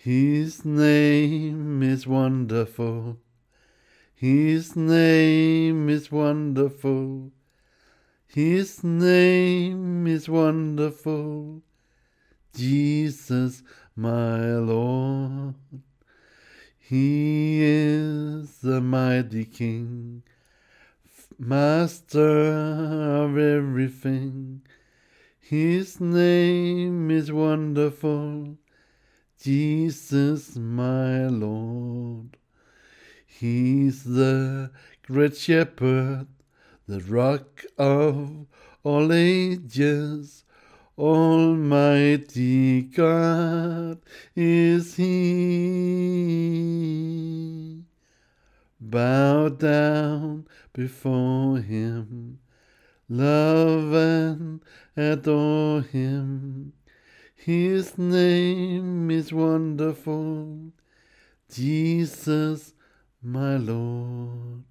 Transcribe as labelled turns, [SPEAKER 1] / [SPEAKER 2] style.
[SPEAKER 1] His name is wonderful. His name is wonderful. His name is wonderful. Jesus, my Lord. He is the mighty King, Master of everything. His name is wonderful, Jesus, my Lord. He's the great shepherd, the rock of all ages. Almighty God is He. Bow down before Him, love and adore Him. His name is wonderful, Jesus, my Lord.